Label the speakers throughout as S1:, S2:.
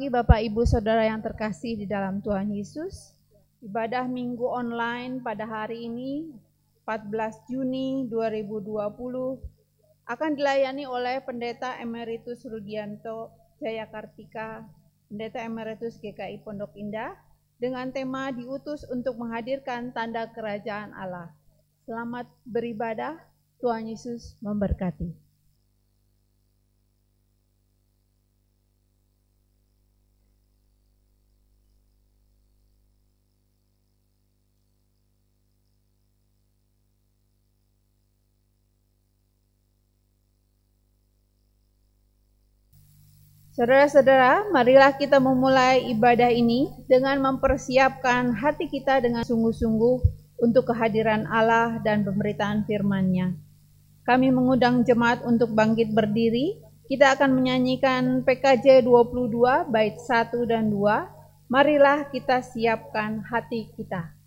S1: pagi Bapak Ibu Saudara yang terkasih di dalam Tuhan Yesus. Ibadah Minggu online pada hari ini 14 Juni 2020 akan dilayani oleh Pendeta Emeritus Rudianto Jayakartika, Pendeta Emeritus GKI Pondok Indah dengan tema diutus untuk menghadirkan tanda kerajaan Allah. Selamat beribadah, Tuhan Yesus memberkati. Saudara-saudara, marilah kita memulai ibadah ini dengan mempersiapkan hati kita dengan sungguh-sungguh untuk kehadiran Allah dan pemberitaan firman-Nya. Kami mengundang jemaat untuk bangkit berdiri. Kita akan menyanyikan PKJ 22 bait 1 dan 2. Marilah kita siapkan hati kita.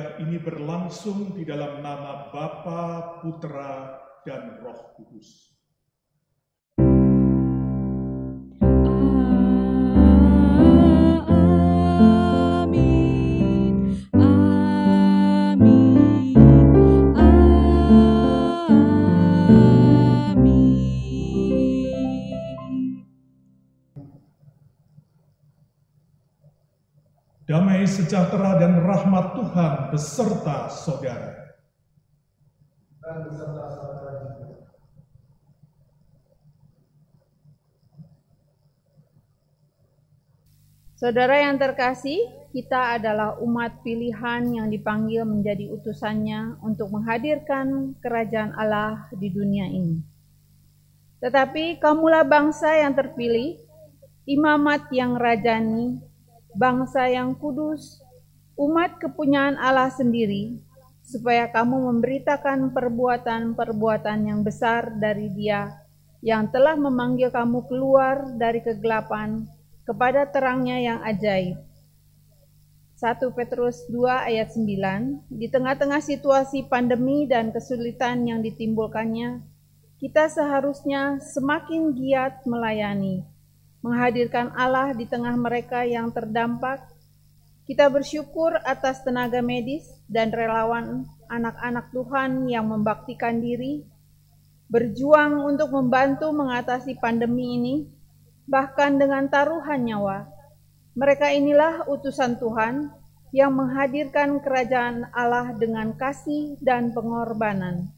S2: ibadah ini berlangsung di dalam nama Bapa, Putra, dan Roh Kudus. Sejahtera dan rahmat Tuhan beserta saudara. Dan beserta saudara juga.
S1: Saudara yang terkasih, kita adalah umat pilihan yang dipanggil menjadi utusannya untuk menghadirkan kerajaan Allah di dunia ini. Tetapi kamulah bangsa yang terpilih, imamat yang rajani,
S3: bangsa yang kudus, umat kepunyaan Allah sendiri, supaya kamu memberitakan perbuatan-perbuatan yang besar dari Dia yang telah memanggil kamu keluar dari kegelapan kepada terangnya yang ajaib. 1 Petrus 2 ayat 9, di tengah-tengah situasi pandemi dan kesulitan yang ditimbulkannya, kita seharusnya semakin giat melayani, menghadirkan Allah di tengah mereka yang terdampak. Kita bersyukur atas tenaga medis dan relawan anak-anak Tuhan yang membaktikan diri berjuang untuk membantu mengatasi pandemi ini, bahkan dengan taruhan nyawa. Mereka inilah utusan Tuhan yang menghadirkan kerajaan Allah dengan kasih dan pengorbanan.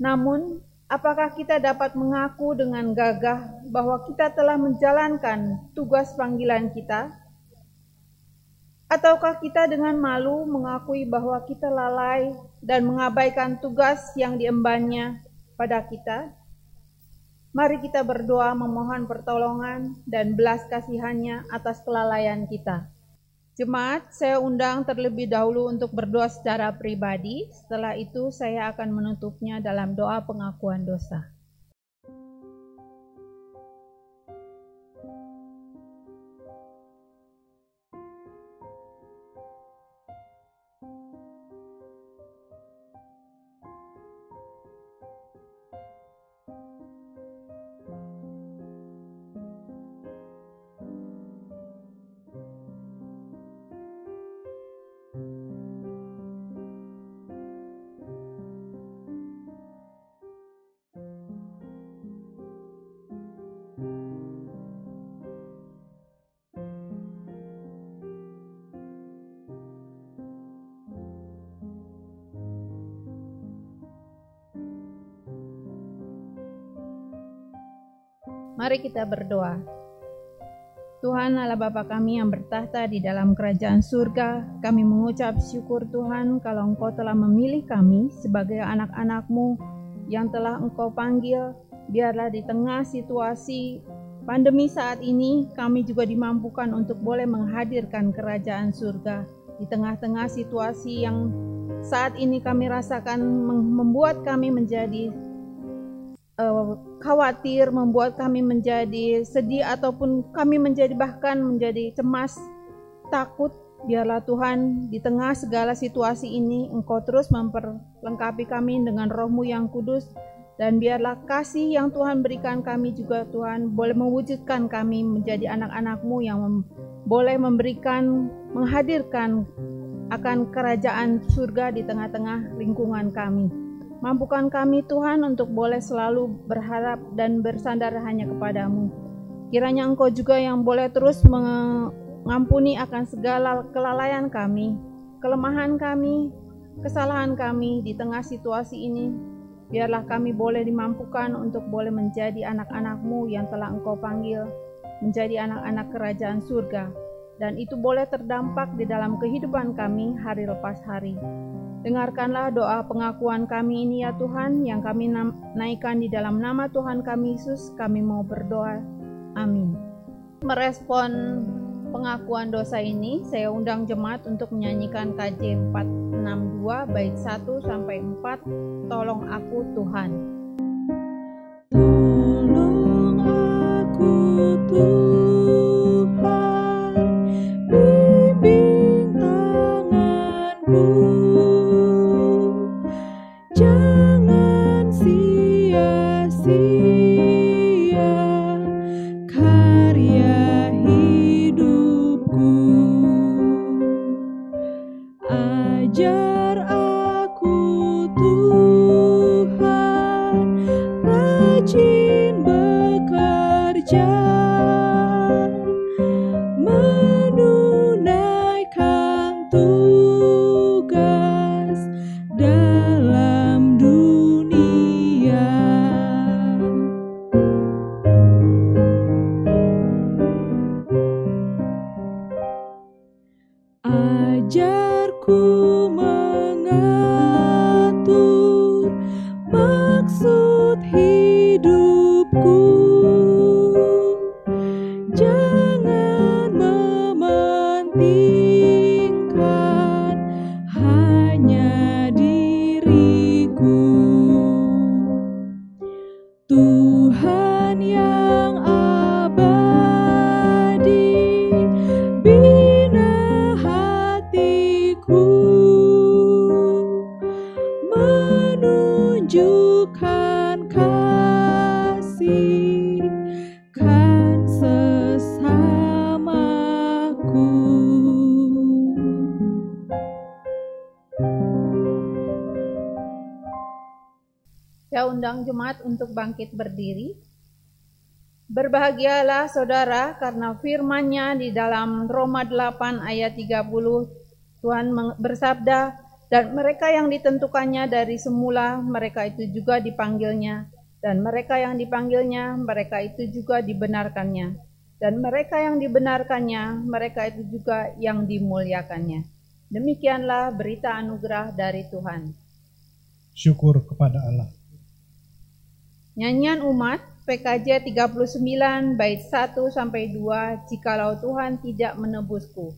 S3: Namun, apakah kita dapat mengaku dengan gagah bahwa kita telah menjalankan tugas panggilan kita? Ataukah kita dengan malu mengakui bahwa kita lalai dan mengabaikan tugas yang diembannya pada kita. Mari kita berdoa memohon pertolongan dan belas kasihannya atas kelalaian kita. Jemaat, saya undang terlebih dahulu untuk berdoa secara pribadi. Setelah itu saya akan menutupnya dalam doa pengakuan dosa. Mari kita berdoa. Tuhan Allah Bapa kami yang bertahta di dalam kerajaan surga, kami mengucap syukur Tuhan kalau Engkau telah memilih kami sebagai anak-anakmu yang telah Engkau panggil, biarlah di tengah situasi pandemi saat ini kami juga dimampukan untuk boleh menghadirkan kerajaan surga di tengah-tengah situasi yang saat ini kami rasakan membuat kami menjadi uh, khawatir, membuat kami menjadi sedih ataupun kami menjadi bahkan menjadi cemas, takut. Biarlah Tuhan di tengah segala situasi ini Engkau terus memperlengkapi kami dengan rohmu yang kudus dan biarlah kasih yang Tuhan berikan kami juga Tuhan boleh mewujudkan kami menjadi anak-anakmu yang mem boleh memberikan, menghadirkan akan kerajaan surga di tengah-tengah lingkungan kami. Mampukan kami Tuhan untuk boleh selalu berharap dan bersandar hanya kepadamu. Kiranya Engkau juga yang boleh terus mengampuni akan segala kelalaian kami, kelemahan kami, kesalahan kami di tengah situasi ini. Biarlah kami boleh dimampukan untuk boleh menjadi anak-anakmu yang telah Engkau panggil, menjadi anak-anak kerajaan surga. Dan itu boleh terdampak di dalam kehidupan kami hari lepas hari. Dengarkanlah doa pengakuan kami ini ya Tuhan yang kami naikkan di dalam nama Tuhan kami Yesus kami mau berdoa. Amin. Merespon pengakuan dosa ini saya undang jemaat untuk menyanyikan KJ 462 bait 1 sampai 4 Tolong aku Tuhan.
S1: Tolong aku Tuhan bimbing tanganku berdiri. Berbahagialah saudara karena firman-Nya di dalam Roma 8 ayat 30 Tuhan bersabda dan mereka yang ditentukannya dari semula mereka itu juga dipanggilnya dan mereka yang dipanggilnya mereka itu juga dibenarkannya dan mereka yang dibenarkannya mereka itu juga yang dimuliakannya. Demikianlah berita anugerah dari Tuhan.
S4: Syukur kepada Allah.
S1: Nyanyian umat PKJ 39 bait 1 sampai 2 Jikalau Tuhan tidak menebusku.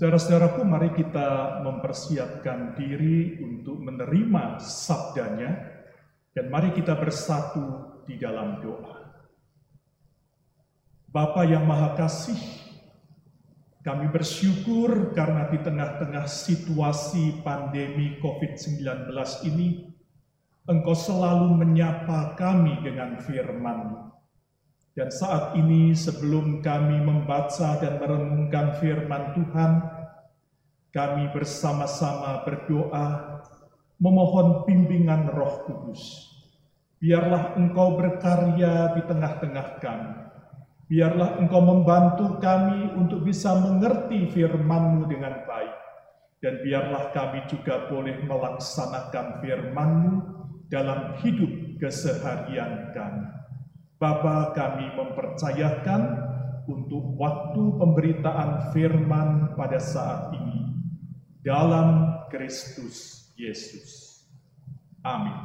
S2: Saudara-saudaraku, mari kita mempersiapkan diri untuk menerima sabdanya dan mari kita bersatu di dalam doa. Bapa yang Maha Kasih, kami bersyukur karena di tengah-tengah situasi pandemi COVID-19 ini, Engkau selalu menyapa kami dengan firman dan saat ini sebelum kami membaca dan merenungkan firman Tuhan, kami bersama-sama berdoa memohon bimbingan Roh Kudus. Biarlah Engkau berkarya di tengah-tengah kami. Biarlah Engkau membantu kami untuk bisa mengerti firman-Mu dengan baik. Dan biarlah kami juga boleh melaksanakan firman-Mu dalam hidup keseharian kami. Bapa kami mempercayakan untuk waktu pemberitaan firman pada saat ini dalam Kristus Yesus. Amin.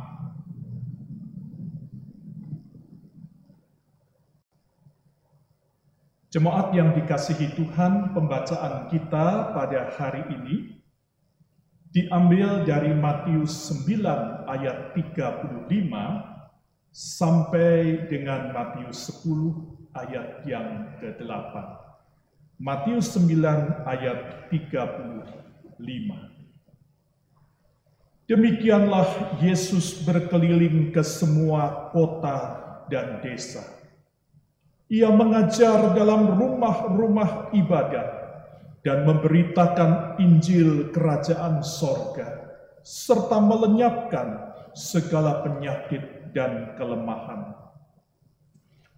S2: Jemaat yang dikasihi Tuhan, pembacaan kita pada hari ini diambil dari Matius 9 ayat 35 sampai dengan Matius 10 ayat yang ke-8. Matius 9 ayat 35. Demikianlah Yesus berkeliling ke semua kota dan desa. Ia mengajar dalam rumah-rumah ibadat dan memberitakan Injil kerajaan sorga, serta melenyapkan segala penyakit dan kelemahan.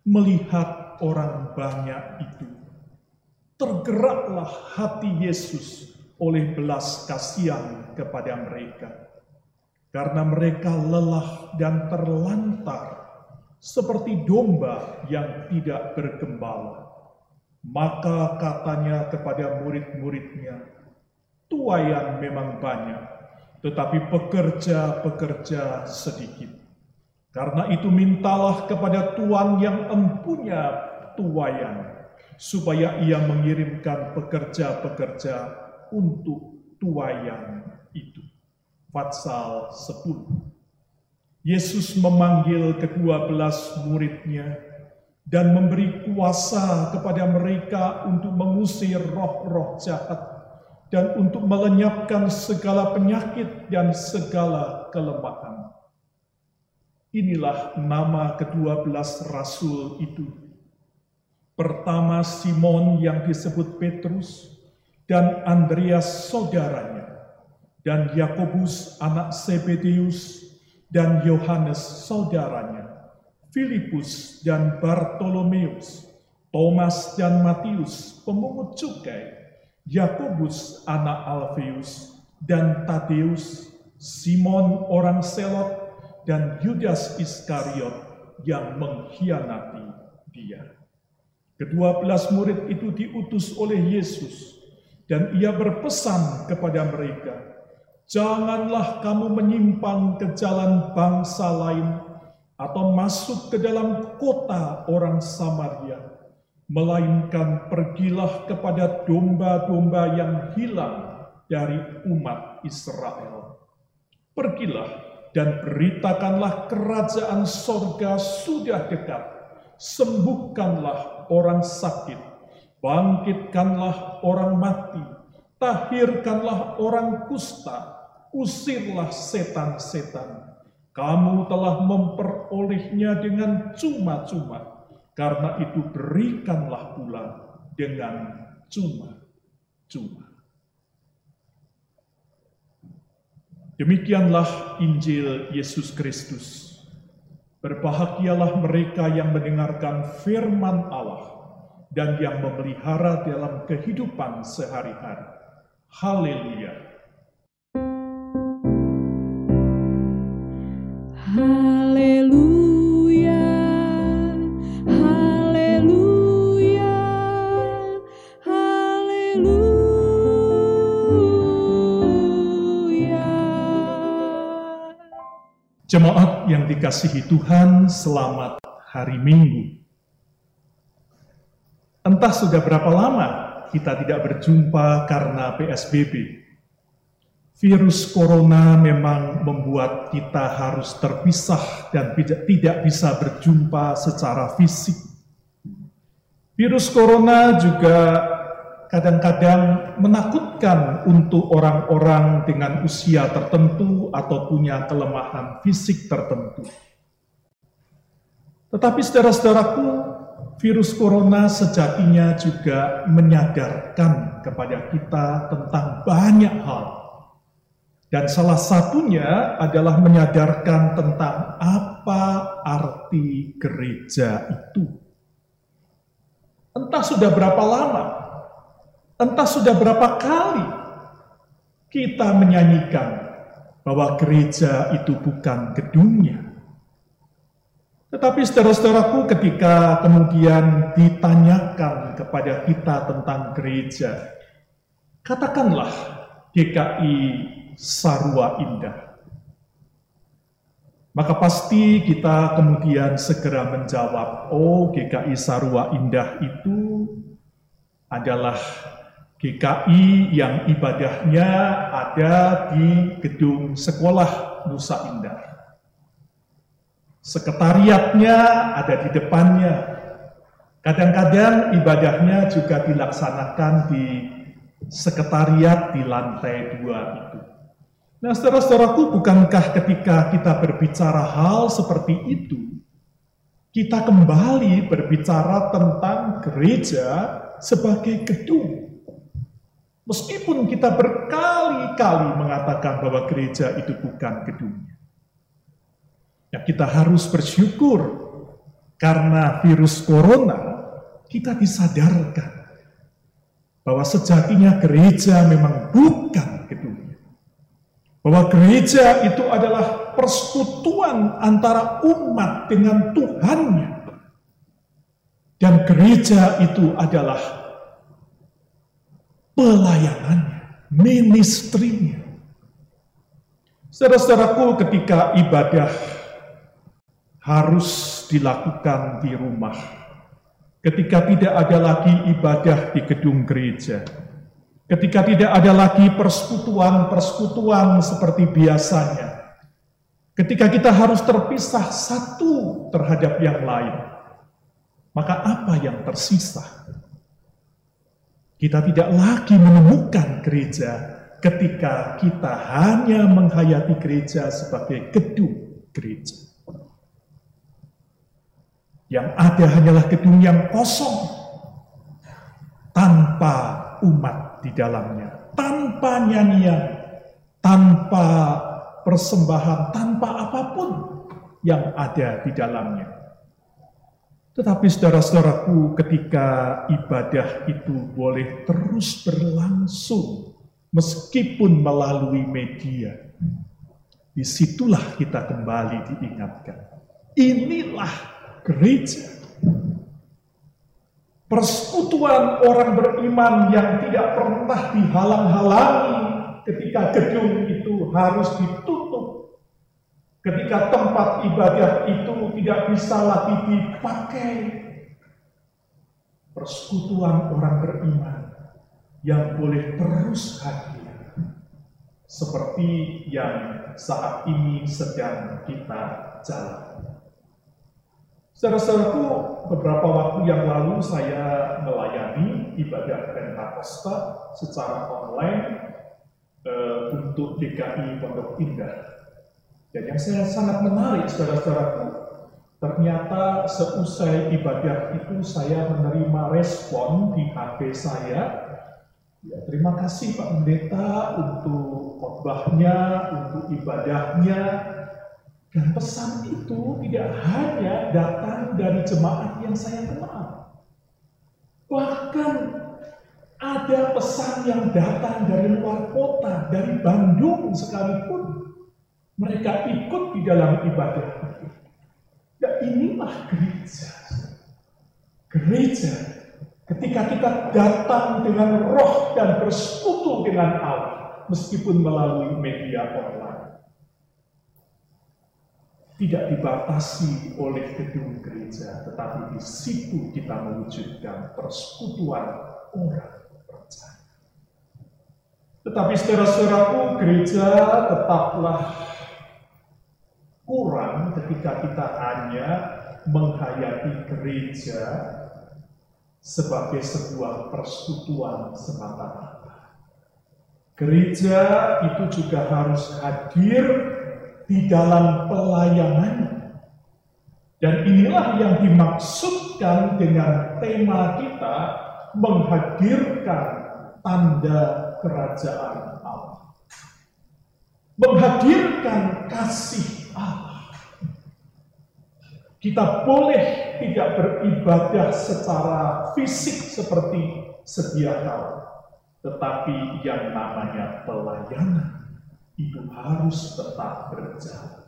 S2: Melihat orang banyak itu, tergeraklah hati Yesus oleh belas kasihan kepada mereka. karena mereka lelah dan terlantar seperti domba yang tidak bergembala. Maka katanya kepada murid-muridnya, tuayan memang banyak, tetapi pekerja-pekerja sedikit. Karena itu mintalah kepada Tuhan yang empunya tuayan, supaya ia mengirimkan pekerja-pekerja untuk tuayan itu. Fatsal 10 Yesus memanggil kedua belas muridnya dan memberi kuasa kepada mereka untuk mengusir roh-roh jahat dan untuk melenyapkan segala penyakit dan segala kelemahan. Inilah nama kedua belas rasul itu. Pertama Simon yang disebut Petrus dan Andreas saudaranya dan Yakobus anak Zebedeus dan Yohanes saudaranya, Filipus dan Bartolomeus, Thomas dan Matius pemungut cukai, Yakobus anak Alfeus dan Tadeus, Simon orang Selot dan Yudas Iskariot yang mengkhianati dia. Kedua belas murid itu diutus oleh Yesus dan ia berpesan kepada mereka, Janganlah kamu menyimpang ke jalan bangsa lain atau masuk ke dalam kota orang Samaria, melainkan pergilah kepada domba-domba yang hilang dari umat Israel. Pergilah dan beritakanlah kerajaan sorga sudah dekat. Sembuhkanlah orang sakit, bangkitkanlah orang mati, tahirkanlah orang kusta, usirlah setan-setan. Kamu telah memperolehnya dengan cuma-cuma, karena itu berikanlah pula dengan cuma-cuma. Demikianlah Injil Yesus Kristus. Berbahagialah mereka yang mendengarkan firman Allah dan yang memelihara dalam kehidupan sehari-hari. Haleluya!
S1: Haleluya,
S2: Jemaat yang dikasihi Tuhan, selamat hari Minggu. Entah sudah berapa lama kita tidak berjumpa karena PSBB. Virus corona memang membuat kita harus terpisah dan tidak bisa berjumpa secara fisik. Virus corona juga kadang-kadang menakutkan untuk orang-orang dengan usia tertentu atau punya kelemahan fisik tertentu. Tetapi saudara-saudaraku, virus corona sejatinya juga menyadarkan kepada kita tentang banyak hal dan salah satunya adalah menyadarkan tentang apa arti gereja itu. Entah sudah berapa lama, entah sudah berapa kali kita menyanyikan bahwa gereja itu bukan gedungnya. Tetapi saudara-saudaraku ketika kemudian ditanyakan kepada kita tentang gereja, katakanlah GKI sarwa indah. Maka pasti kita kemudian segera menjawab, oh GKI Sarwa Indah itu adalah GKI yang ibadahnya ada di gedung sekolah Nusa Indah. Sekretariatnya ada di depannya. Kadang-kadang ibadahnya juga dilaksanakan di sekretariat di lantai dua itu. Nah, saudara-saudaraku, bukankah ketika kita berbicara hal seperti itu, kita kembali berbicara tentang gereja sebagai gedung. Meskipun kita berkali-kali mengatakan bahwa gereja itu bukan gedungnya. Ya, kita harus bersyukur karena virus corona kita disadarkan bahwa sejatinya gereja memang bukan gedung Bahwa gereja itu adalah persekutuan antara umat dengan Tuhannya. Dan gereja itu adalah pelayanannya, ministrinya. Saudara-saudaraku ketika ibadah harus dilakukan di rumah, ketika tidak ada lagi ibadah di gedung gereja, ketika tidak ada lagi persekutuan-persekutuan seperti biasanya, ketika kita harus terpisah satu terhadap yang lain, maka apa yang tersisa? Kita tidak lagi menemukan gereja ketika kita hanya menghayati gereja sebagai gedung gereja. Yang ada hanyalah gedung yang kosong, tanpa umat di dalamnya, tanpa nyanyian, tanpa persembahan, tanpa apa pun yang ada di dalamnya. Tetapi saudara-saudaraku ketika ibadah itu boleh terus berlangsung meskipun melalui media. Di situlah kita kembali diingatkan. Inilah gereja. Persekutuan orang beriman yang tidak pernah dihalang-halangi ketika gedung itu harus ditutup. Ketika tempat ibadah itu tidak bisa lagi dipakai. Persekutuan orang beriman yang boleh terus hadir. Seperti yang saat ini sedang kita jalani. Saudara-saudaraku, beberapa waktu yang lalu saya melayani ibadah Pentakosta secara online uh, untuk DKI Pondok Indah. Dan yang saya sangat menarik, saudara-saudaraku, ternyata seusai ibadah itu saya menerima respon di HP saya. Ya, terima kasih Pak Pendeta untuk khotbahnya, untuk ibadahnya, dan pesan itu tidak hanya datang dari jemaat yang saya kenal. Bahkan ada pesan yang datang dari luar kota, dari Bandung sekalipun. Mereka ikut di dalam ibadah itu. Ya inilah gereja. Gereja ketika kita datang dengan roh dan bersekutu dengan Allah meskipun melalui media online tidak dibatasi oleh gedung gereja, tetapi di situ kita mewujudkan persekutuan orang percaya. Tetapi saudara-saudaraku, gereja tetaplah ketika kita hanya menghayati gereja sebagai sebuah persekutuan semata-mata. Gereja itu juga harus hadir di dalam pelayanannya. Dan inilah yang dimaksudkan dengan tema kita menghadirkan tanda kerajaan Allah. Menghadirkan kasih Allah. Kita boleh tidak beribadah secara fisik seperti sedia kala, tetapi yang namanya pelayanan itu harus tetap berjalan.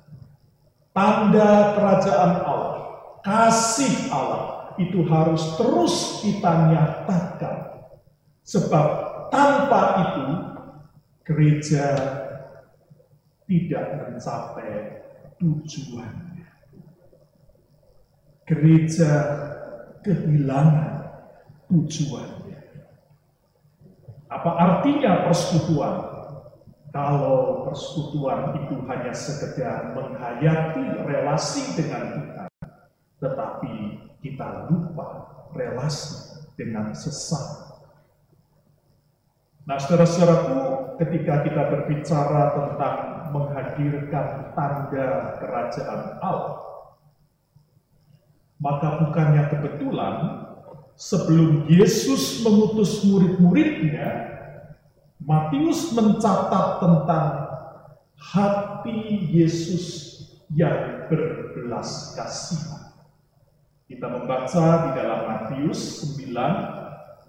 S2: Tanda kerajaan Allah, kasih Allah itu harus terus kita nyatakan. Sebab tanpa itu gereja tidak mencapai tujuannya. Gereja kehilangan tujuannya. Apa artinya persekutuan? Kalau persekutuan itu hanya sekedar menghayati relasi dengan Tuhan, tetapi kita lupa relasi dengan sesama. Nah, saudara-saudaraku, ketika kita berbicara tentang menghadirkan tanda kerajaan Allah, maka bukannya kebetulan sebelum Yesus mengutus murid-muridnya, Matius mencatat tentang hati Yesus yang berbelas kasihan. Kita membaca di dalam Matius 9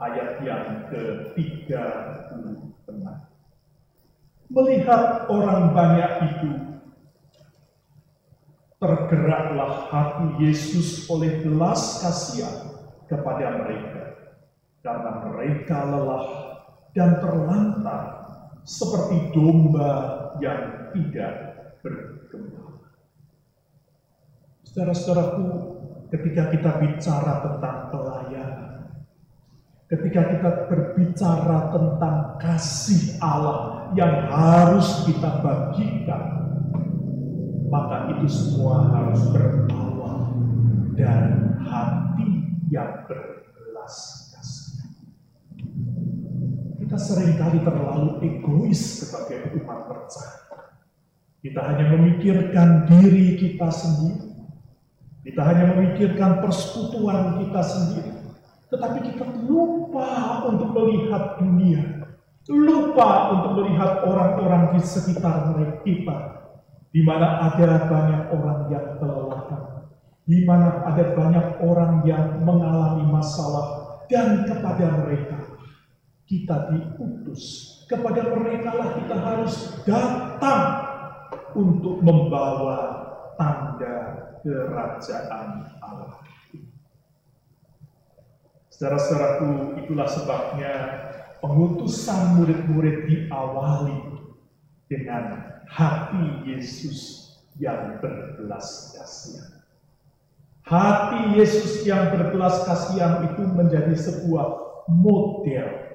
S2: ayat yang ke-36. Melihat orang banyak itu, tergeraklah hati Yesus oleh belas kasihan kepada mereka, karena mereka lelah dan terlantar seperti domba yang tidak bergembala. Saudara-saudaraku, ketika kita bicara tentang pelayanan, ketika kita berbicara tentang kasih Allah yang harus kita bagikan, maka itu semua harus berawal dari hati yang berbelas kasihan. Kita sering kali terlalu egois sebagai umat percaya. Kita hanya memikirkan diri kita sendiri. Kita hanya memikirkan persekutuan kita sendiri. Tetapi kita lupa untuk melihat dunia. Lupa untuk melihat orang-orang di sekitar kita. Di mana ada banyak orang yang kelelahan. Di mana ada banyak orang yang mengalami masalah. Dan kepada mereka kita diutus. Kepada mereka lah kita harus datang untuk membawa tanda kerajaan Allah. Saudara-saudaraku, itulah sebabnya pengutusan murid-murid diawali dengan hati Yesus yang berbelas kasihan. Hati Yesus yang berbelas kasihan itu menjadi sebuah model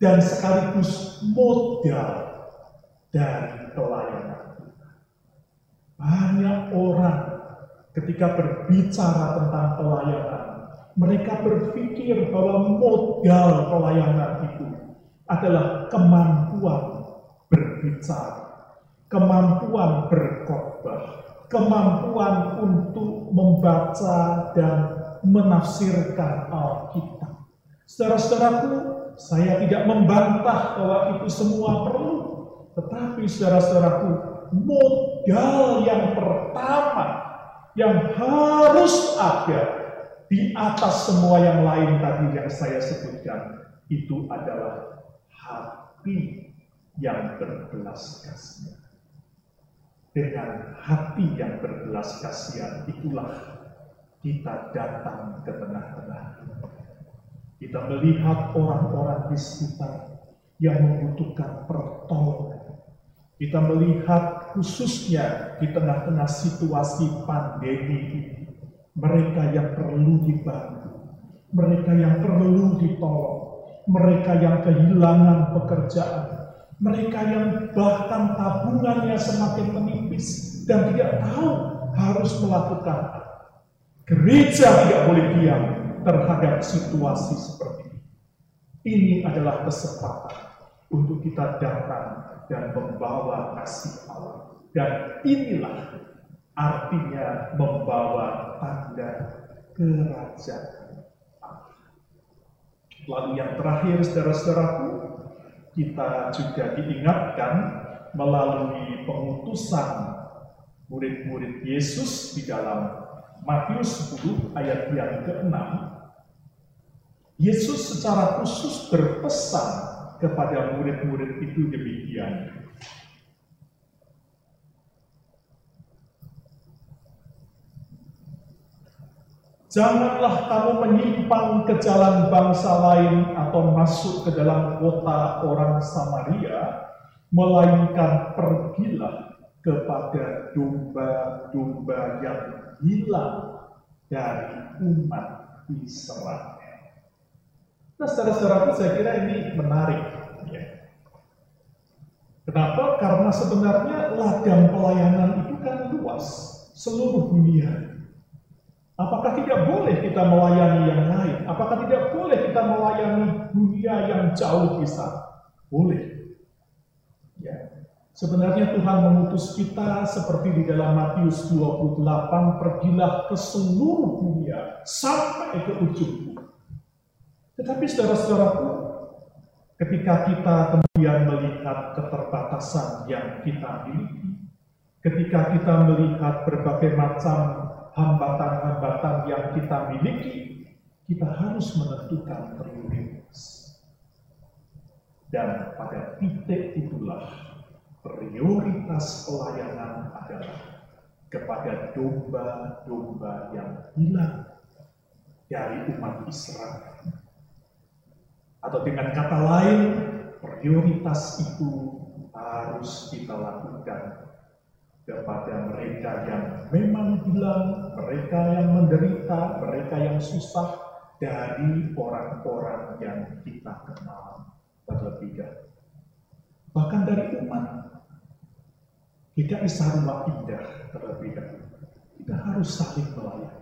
S2: dan sekaligus modal dari pelayanan kita. Banyak orang ketika berbicara tentang pelayanan mereka berpikir bahwa modal pelayanan itu adalah kemampuan berbicara, kemampuan berkhotbah, kemampuan untuk membaca dan menafsirkan Alkitab. Saudara-saudaraku, saya tidak membantah bahwa itu semua perlu, tetapi saudara-saudaraku, modal yang pertama yang harus ada di atas semua yang lain tadi yang saya sebutkan itu adalah hati yang berbelas kasihan. Dengan hati yang berbelas kasihan itulah kita datang ke tengah-tengah. Kita melihat orang-orang di sekitar yang membutuhkan pertolongan. Kita melihat khususnya di tengah-tengah situasi pandemi ini mereka yang perlu dibantu, mereka yang perlu ditolong, mereka yang kehilangan pekerjaan, mereka yang bahkan tabungannya semakin menipis dan tidak tahu harus melakukan. Gereja tidak boleh diam terhadap situasi seperti ini. Ini adalah kesempatan untuk kita datang dan membawa kasih Allah. Dan inilah artinya membawa tanda kerajaan. Lalu yang terakhir saudara-saudaraku, kita juga diingatkan melalui pengutusan murid-murid Yesus di dalam Matius 10 ayat yang ke-6. Yesus secara khusus berpesan kepada murid-murid itu demikian. Janganlah kamu menyimpang ke jalan bangsa lain atau masuk ke dalam kota orang Samaria, melainkan pergilah kepada domba-domba yang hilang dari umat Israel. Nah, saudara-saudara, saya kira ini menarik. Ya. Kenapa? Karena sebenarnya ladang pelayanan itu kan luas, seluruh dunia. Apakah tidak boleh kita melayani yang lain? Apakah tidak boleh kita melayani dunia yang jauh besar? Boleh. Ya. Sebenarnya Tuhan mengutus kita seperti di dalam Matius 28, pergilah ke seluruh dunia sampai ke ujung Tetapi saudara-saudaraku, ketika kita kemudian melihat keterbatasan yang kita miliki, ketika kita melihat berbagai macam hambatan-hambatan yang kita miliki, kita harus menentukan prioritas. Dan pada titik itulah prioritas pelayanan adalah kepada domba-domba yang hilang dari umat Israel. Atau dengan kata lain, prioritas itu harus kita lakukan kepada mereka yang memang hilang, mereka yang menderita, mereka yang susah dari orang-orang yang kita kenal terlebih dahulu. Bahkan dari umat, GKI Sarwa Indah terlebih dahulu. Kita harus saling melayani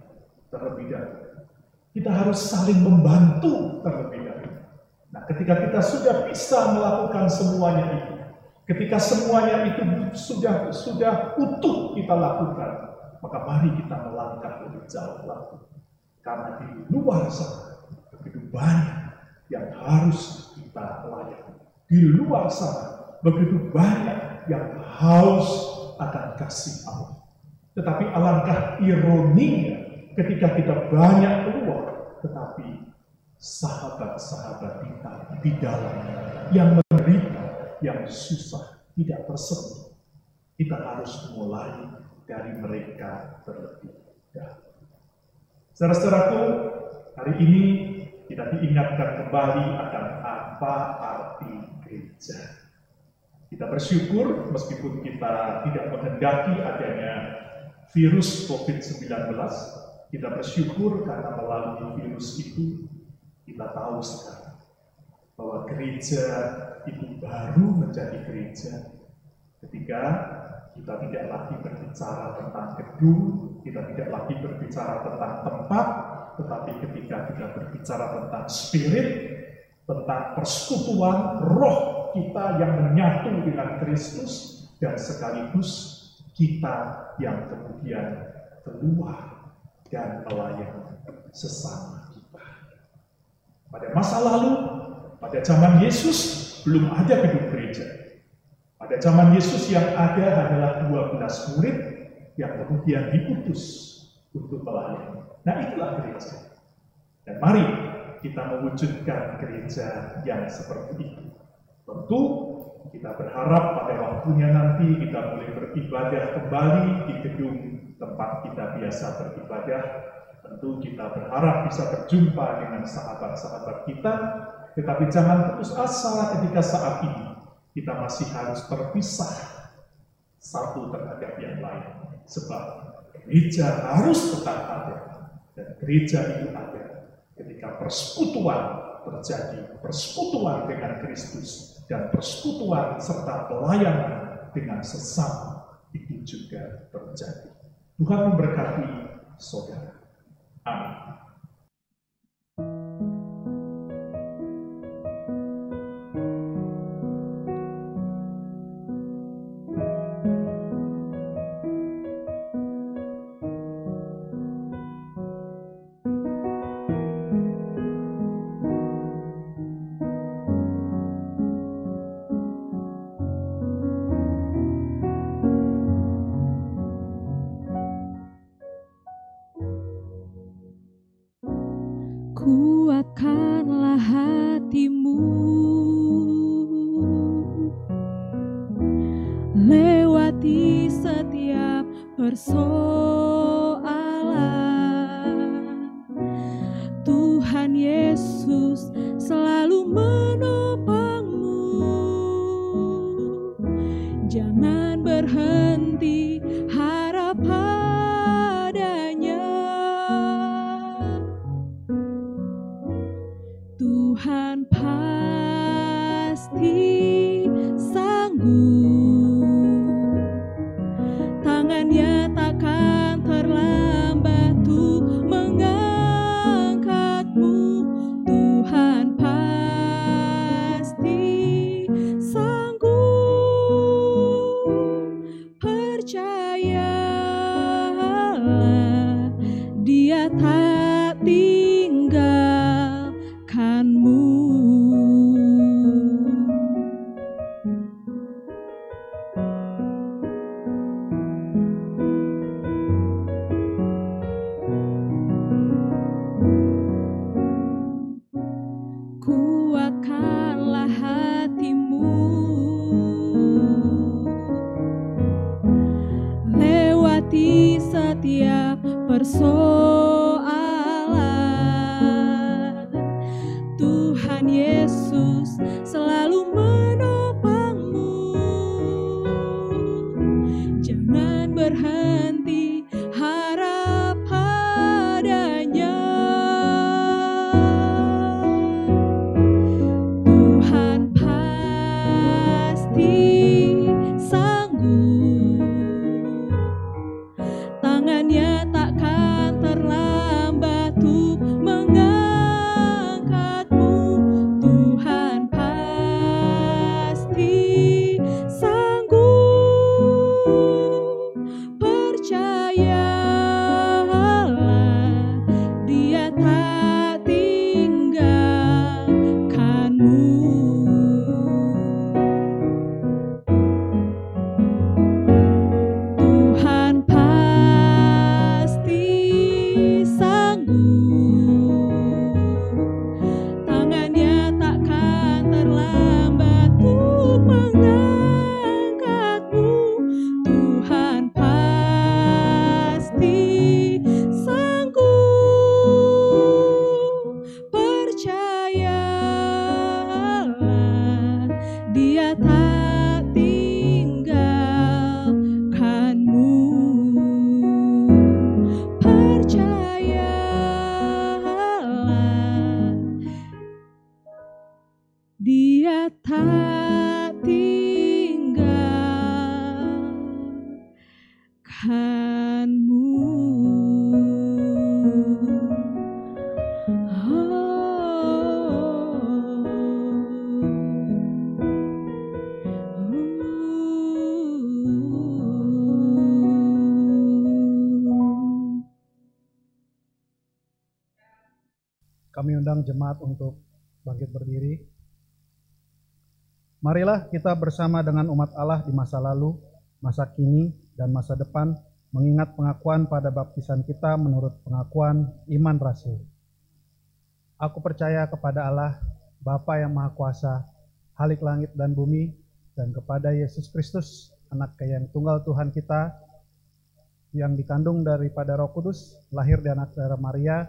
S2: terlebih dahulu. Kita harus saling membantu terlebih dahulu. Nah, ketika kita sudah bisa melakukan semuanya itu, Ketika semuanya itu sudah sudah utuh kita lakukan, maka mari kita melangkah lebih jauh lagi. Karena di luar sana begitu banyak yang harus kita layani. Di luar sana begitu banyak yang haus akan kasih Allah. Tetapi alangkah ironinya ketika kita banyak keluar, tetapi sahabat-sahabat kita di dalam yang yang susah, tidak tersentuh. Kita harus mulai dari mereka terlebih dahulu. Saudara-saudaraku, hari ini kita diingatkan kembali akan apa arti gereja. Kita bersyukur meskipun kita tidak menghendaki adanya virus COVID-19, kita bersyukur karena melalui virus itu kita tahu sekarang bahwa gereja itu baru menjadi gereja ketika kita tidak lagi berbicara tentang gedung, kita tidak lagi berbicara tentang tempat, tetapi ketika kita berbicara tentang spirit, tentang persekutuan roh kita yang menyatu dengan Kristus dan sekaligus kita yang kemudian keluar dan melayani sesama kita. Pada masa lalu, pada zaman Yesus, belum ada gedung gereja. Pada zaman Yesus yang ada adalah 12 murid yang kemudian diutus untuk melayani. Nah itulah gereja. Dan mari kita mewujudkan gereja yang seperti itu. Tentu kita berharap pada waktunya nanti kita boleh beribadah kembali di gedung tempat kita biasa beribadah. Tentu kita berharap bisa berjumpa dengan sahabat-sahabat kita tetapi jangan putus asa ketika saat ini kita masih harus terpisah satu terhadap yang lain. Sebab gereja harus tetap ada. Dan gereja itu ada ketika persekutuan terjadi. Persekutuan dengan Kristus. Dan persekutuan serta pelayanan dengan sesama itu juga terjadi. Tuhan memberkati saudara. Amin.
S1: kuatkanlah hatimu. Lewati setiap persoalan.
S4: Kami undang jemaat untuk bangkit berdiri. Marilah kita bersama dengan umat Allah di masa lalu, masa kini, dan masa depan mengingat pengakuan pada baptisan kita menurut pengakuan iman rasul. Aku percaya kepada Allah, Bapa yang Maha Kuasa, Halik langit dan bumi, dan kepada Yesus Kristus, anak yang tunggal Tuhan kita, yang dikandung daripada Roh Kudus, lahir dari anak darah Maria,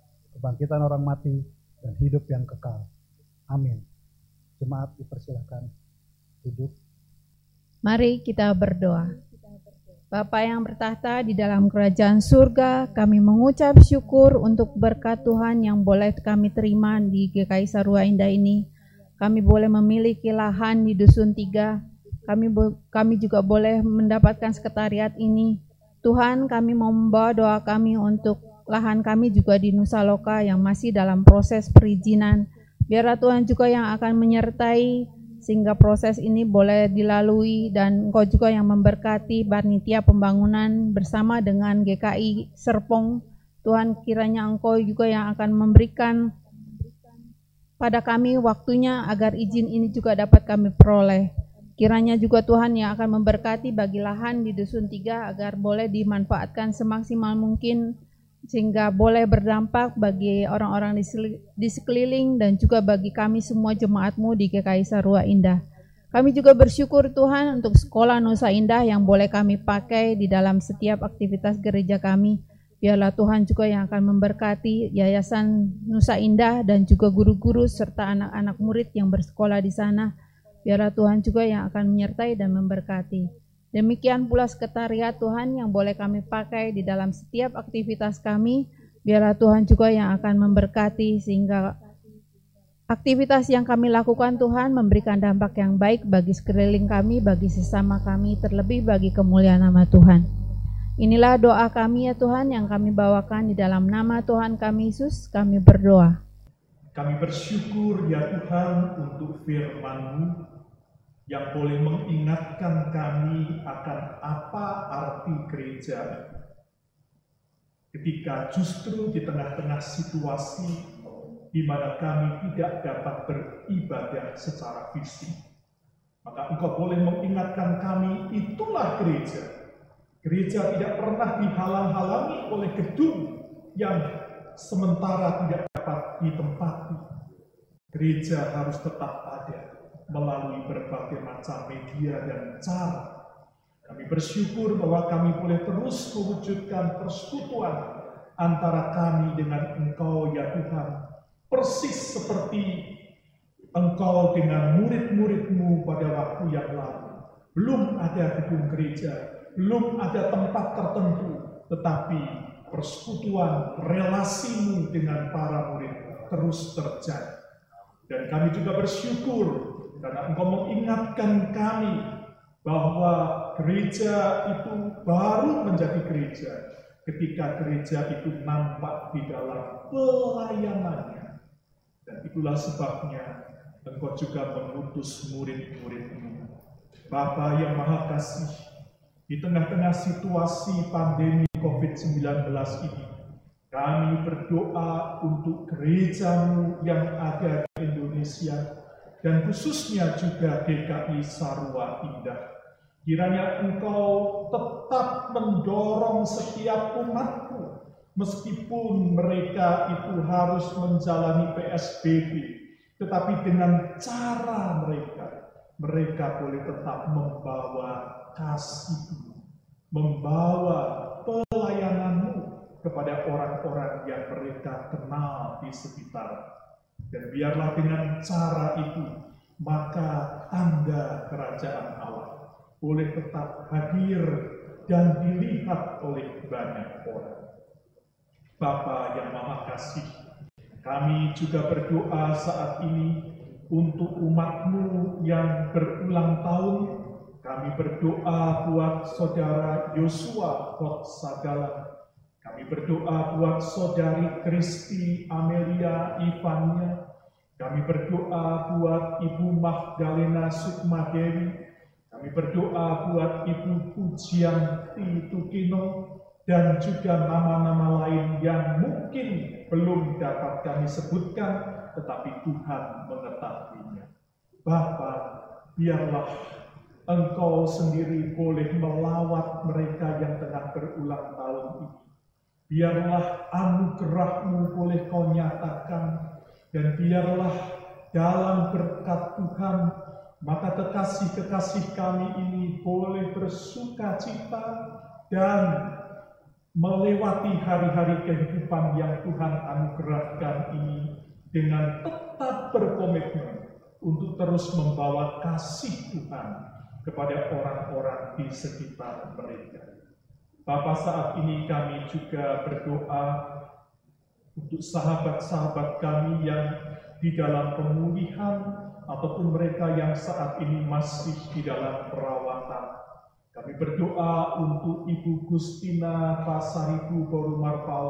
S4: kebangkitan orang mati, dan hidup yang kekal. Amin. Jemaat dipersilahkan duduk.
S3: Mari kita berdoa. Bapa yang bertahta di dalam kerajaan surga, kami mengucap syukur untuk berkat Tuhan yang boleh kami terima di GKI Sarua Indah ini. Kami boleh memiliki lahan di Dusun Tiga. Kami kami juga boleh mendapatkan sekretariat ini. Tuhan, kami membawa doa kami untuk lahan kami juga di Nusa Loka yang masih dalam proses perizinan. Biarlah Tuhan juga yang akan menyertai sehingga proses ini boleh dilalui dan Engkau juga yang memberkati panitia pembangunan bersama dengan GKI Serpong. Tuhan kiranya Engkau juga yang akan memberikan pada kami waktunya agar izin ini juga dapat kami peroleh. Kiranya juga Tuhan yang akan memberkati bagi lahan di Dusun Tiga agar boleh dimanfaatkan semaksimal mungkin sehingga boleh berdampak bagi orang-orang di, sekeliling dan juga bagi kami semua jemaatmu di GKI Sarua Indah. Kami juga bersyukur Tuhan untuk sekolah Nusa Indah yang boleh kami pakai di dalam setiap aktivitas gereja kami. Biarlah Tuhan juga yang akan memberkati Yayasan Nusa Indah dan juga guru-guru serta anak-anak murid yang bersekolah di sana. Biarlah Tuhan juga yang akan menyertai dan memberkati. Demikian pula sekretariat Tuhan yang boleh kami pakai di dalam setiap aktivitas kami. Biarlah Tuhan juga yang akan memberkati sehingga aktivitas yang kami lakukan Tuhan memberikan dampak yang baik bagi sekeliling kami, bagi sesama kami, terlebih bagi kemuliaan nama Tuhan. Inilah doa kami ya Tuhan yang kami bawakan di dalam nama Tuhan kami Yesus, kami berdoa.
S2: Kami bersyukur ya Tuhan untuk firman-Mu yang boleh mengingatkan kami akan apa arti gereja. Ketika justru di tengah-tengah situasi di mana kami tidak dapat beribadah secara fisik. Maka engkau boleh mengingatkan kami, itulah gereja. Gereja tidak pernah dihalang-halangi oleh gedung yang sementara tidak dapat ditempati. Gereja harus tetap melalui berbagai macam media dan cara. Kami bersyukur bahwa kami boleh terus mewujudkan persekutuan antara kami dengan Engkau ya Tuhan. Persis seperti Engkau dengan murid-muridmu pada waktu yang lalu. Belum ada gedung gereja, belum ada tempat tertentu, tetapi persekutuan relasimu dengan para murid terus terjadi. Dan kami juga bersyukur karena Engkau mengingatkan kami bahwa gereja itu baru menjadi gereja ketika gereja itu nampak di dalam pelayanannya. Dan itulah sebabnya Engkau juga mengutus murid-muridmu. Bapa yang Maha Kasih, di tengah-tengah situasi pandemi COVID-19 ini, kami berdoa untuk gerejamu yang ada di Indonesia dan khususnya juga GKI Sarua Indah. Kiranya engkau tetap mendorong setiap umatmu meskipun mereka itu harus menjalani PSBB tetapi dengan cara mereka mereka boleh tetap membawa kasih, membawa pelayananmu kepada orang-orang yang mereka kenal di sekitar. Dan biarlah dengan cara itu, maka tanda kerajaan Allah boleh tetap hadir dan dilihat oleh banyak orang. Bapa yang Maha Kasih, kami juga berdoa saat ini untuk umatmu yang berulang tahun. Kami berdoa buat saudara Yosua Kot Sagala. Kami berdoa buat saudari Kristi Amelia Ivania. Kami berdoa buat Ibu Magdalena Sukmadewi. Kami berdoa buat Ibu Pujianti Tukino dan juga nama-nama lain yang mungkin belum dapat kami sebutkan tetapi Tuhan mengetahuinya. Bapa, biarlah Engkau sendiri boleh melawat mereka yang tengah berulang tahun ini. Biarlah anugerahmu boleh kau nyatakan, dan biarlah dalam berkat Tuhan, maka kekasih-kekasih kami ini boleh bersuka cita dan melewati hari-hari kehidupan yang Tuhan anugerahkan ini dengan tetap berkomitmen untuk terus membawa kasih Tuhan kepada orang-orang di sekitar mereka. Bapak saat ini kami juga berdoa untuk sahabat-sahabat kami yang di dalam pemulihan ataupun mereka yang saat ini masih di dalam perawatan. Kami berdoa untuk Ibu Gustina Pasaribu Borumarpal,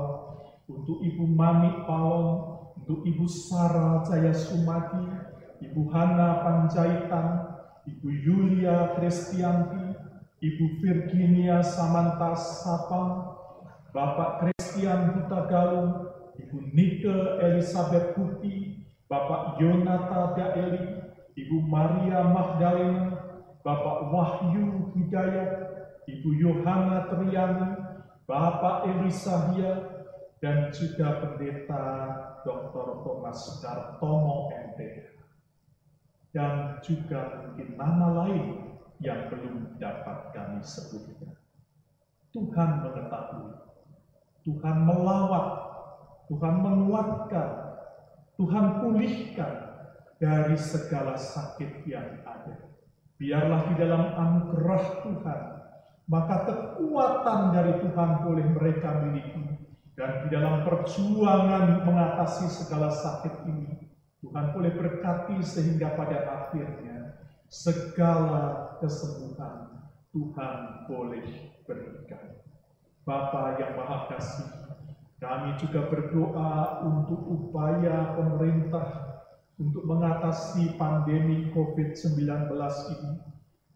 S2: untuk Ibu Mami Palong, untuk Ibu Sarah Jaya Sumadi, Ibu Hana Panjaitan, Ibu Yulia Kristianti, Ibu Virginia Samantas Sapang, Bapak Christian Hutagalung, Ibu Nike Elizabeth Putih, Bapak Yonata Daeli, Ibu Maria Magdalena, Bapak Wahyu Hidayat, Ibu Yohana Triani, Bapak Elisahia, dan juga Pendeta Dr. Thomas Dartomo MPH dan juga mungkin nama lain yang belum dapat kami sebutkan. Tuhan mengetahui, Tuhan melawat, Tuhan menguatkan, Tuhan pulihkan dari segala sakit yang ada. Biarlah di dalam anugerah Tuhan, maka kekuatan dari Tuhan boleh mereka miliki dan di dalam perjuangan mengatasi segala sakit ini, Tuhan boleh berkati sehingga pada akhirnya segala kesembuhan Tuhan boleh berikan. Bapa yang Maha Kasih, kami juga berdoa untuk upaya pemerintah untuk mengatasi pandemi COVID-19 ini.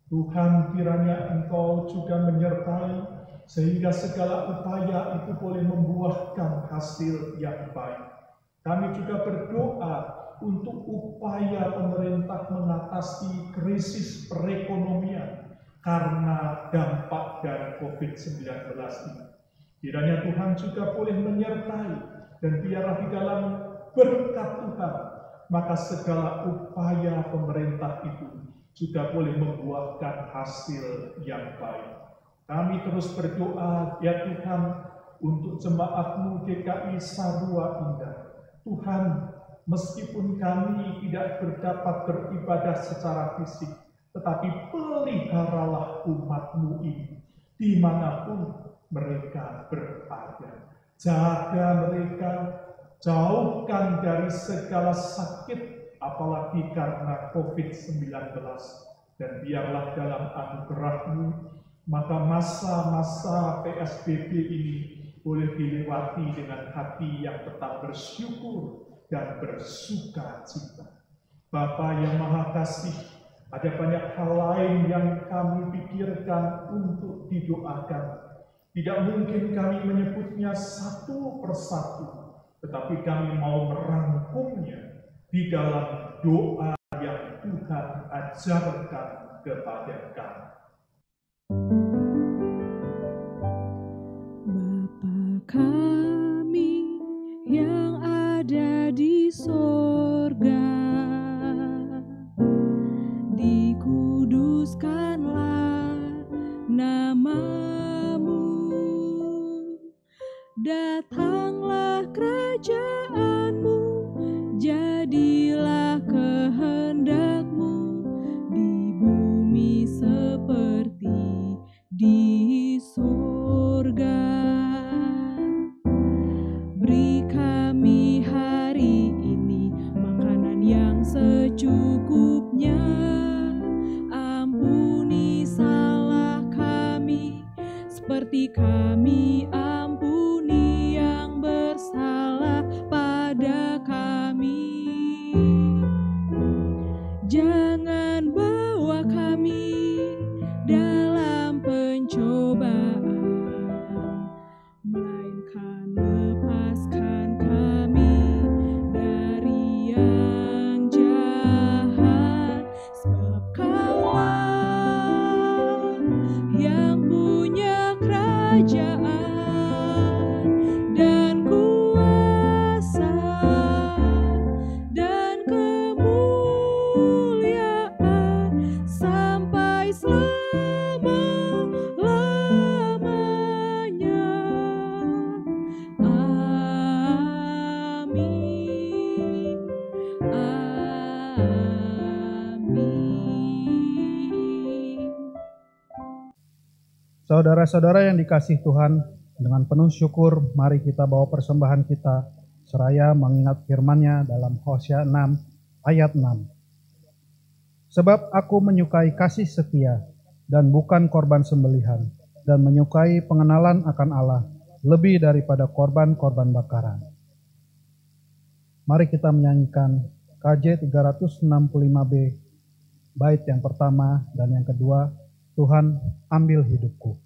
S2: Tuhan kiranya Engkau juga menyertai sehingga segala upaya itu boleh membuahkan hasil yang baik. Kami juga berdoa untuk upaya pemerintah mengatasi krisis perekonomian karena dampak dari COVID-19 ini. Kiranya Tuhan juga boleh menyertai dan biarlah di dalam berkat Tuhan, maka segala upaya pemerintah itu juga boleh membuahkan hasil yang baik. Kami terus berdoa, ya Tuhan, untuk jemaatmu DKI Sarua Indah. Tuhan, meskipun kami tidak berdapat beribadah secara fisik, tetapi peliharalah umatmu ini, di mana pun mereka berada. Jaga mereka, jauhkan dari segala sakit, apalagi karena COVID-19. Dan biarlah dalam anugerahmu maka masa-masa PSBB ini boleh dilewati dengan hati yang tetap bersyukur dan bersuka cita. Bapa yang Maha Kasih, ada banyak hal lain yang kami pikirkan untuk didoakan. Tidak mungkin kami menyebutnya satu persatu, tetapi kami mau merangkumnya di dalam doa yang Tuhan ajarkan kepada kami.
S1: Bapa kami sorga, kuduskanlah namamu. Datanglah kerajaanmu jadilah kehendakmu di bumi seperti di kami ampuni yang bersalah pada kami. Jangan bawa kami dalam pencobaan melainkan lepaskan kami dari yang jahat. Sebab kaulah
S4: Saudara-saudara yang dikasih Tuhan, dengan penuh syukur mari kita bawa persembahan kita seraya mengingat firman-Nya dalam Hosea 6 ayat 6. Sebab aku menyukai kasih setia dan bukan korban sembelihan dan menyukai pengenalan akan Allah lebih daripada korban-korban bakaran. Mari kita menyanyikan KJ 365B bait yang pertama dan yang kedua Tuhan ambil hidupku.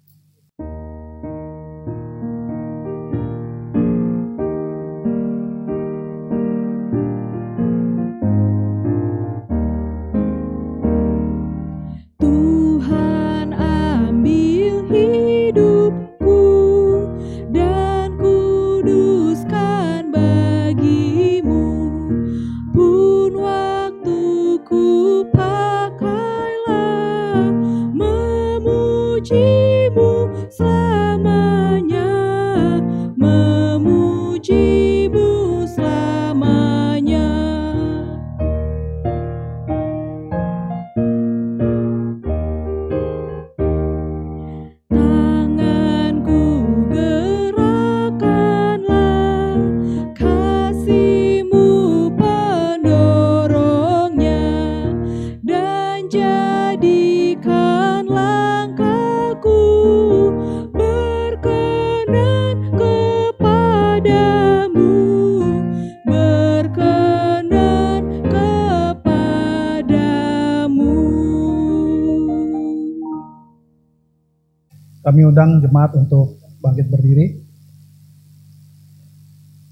S4: Kami undang jemaat untuk bangkit berdiri.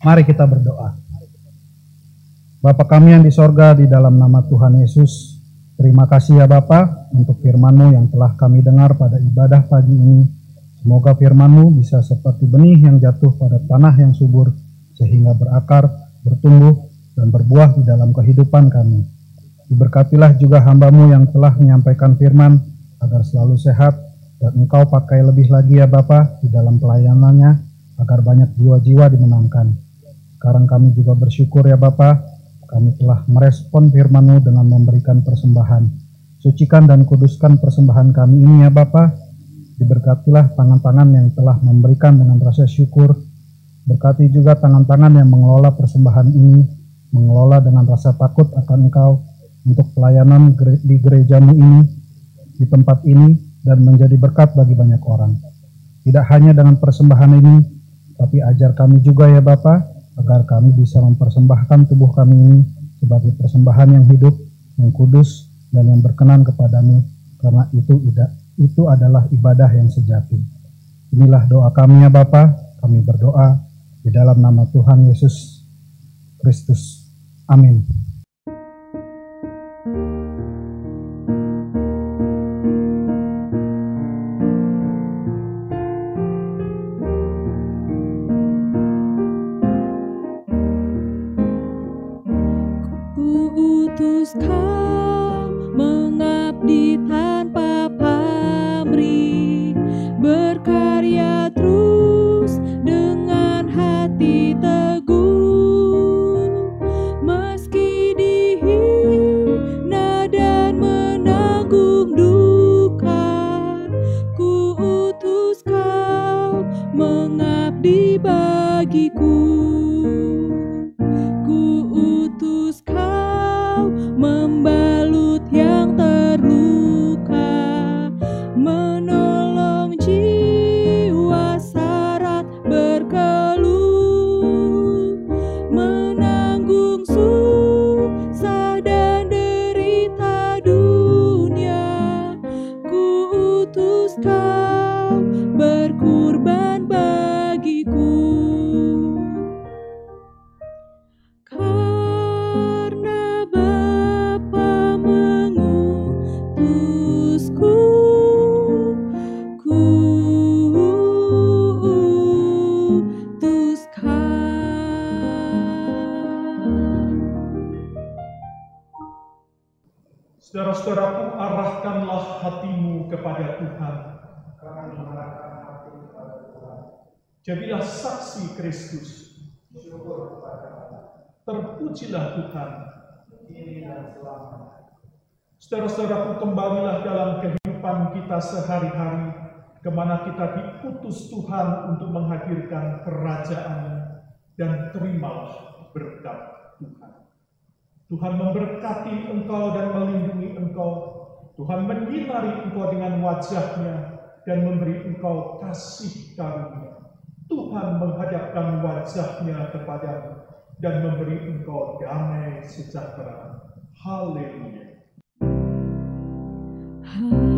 S4: Mari kita berdoa. Bapa kami yang di sorga di dalam nama Tuhan Yesus, terima kasih ya Bapa untuk firman-Mu yang telah kami dengar pada ibadah pagi ini. Semoga firman-Mu bisa seperti benih yang jatuh pada tanah yang subur, sehingga berakar, bertumbuh, dan berbuah di dalam kehidupan kami. Diberkatilah juga hambamu yang telah menyampaikan firman, agar selalu sehat, dan engkau pakai lebih lagi ya Bapa di dalam pelayanannya, agar banyak jiwa-jiwa dimenangkan. Sekarang kami juga bersyukur ya Bapa, kami telah merespon firman-Mu dengan memberikan persembahan. Sucikan dan kuduskan persembahan kami ini ya Bapa. Diberkatilah tangan-tangan yang telah memberikan dengan rasa syukur. Berkati juga tangan-tangan yang mengelola persembahan ini, mengelola dengan rasa takut akan Engkau untuk pelayanan di gerejamu ini, di tempat ini, dan menjadi berkat bagi banyak orang. Tidak hanya dengan persembahan ini, tapi ajar kami juga ya Bapa, agar kami bisa mempersembahkan tubuh kami ini sebagai persembahan yang hidup, yang kudus, dan yang berkenan kepadamu, karena itu tidak itu adalah ibadah yang sejati. Inilah doa kami ya Bapa, kami berdoa di dalam nama Tuhan Yesus Kristus. Amin.
S2: Jadilah saksi Kristus. Terpujilah Tuhan. Saudara-saudaraku, kembalilah dalam kehidupan kita sehari-hari, ke mana kita diutus Tuhan untuk menghadirkan kerajaan dan terimalah berkat Tuhan. Tuhan memberkati engkau dan melindungi engkau. Tuhan menyinari engkau dengan wajahnya dan memberi engkau kasih karunia. Tuhan menghadapkan wajahnya kepadamu dan memberi engkau damai sejahtera. Haleluya. Haleluya.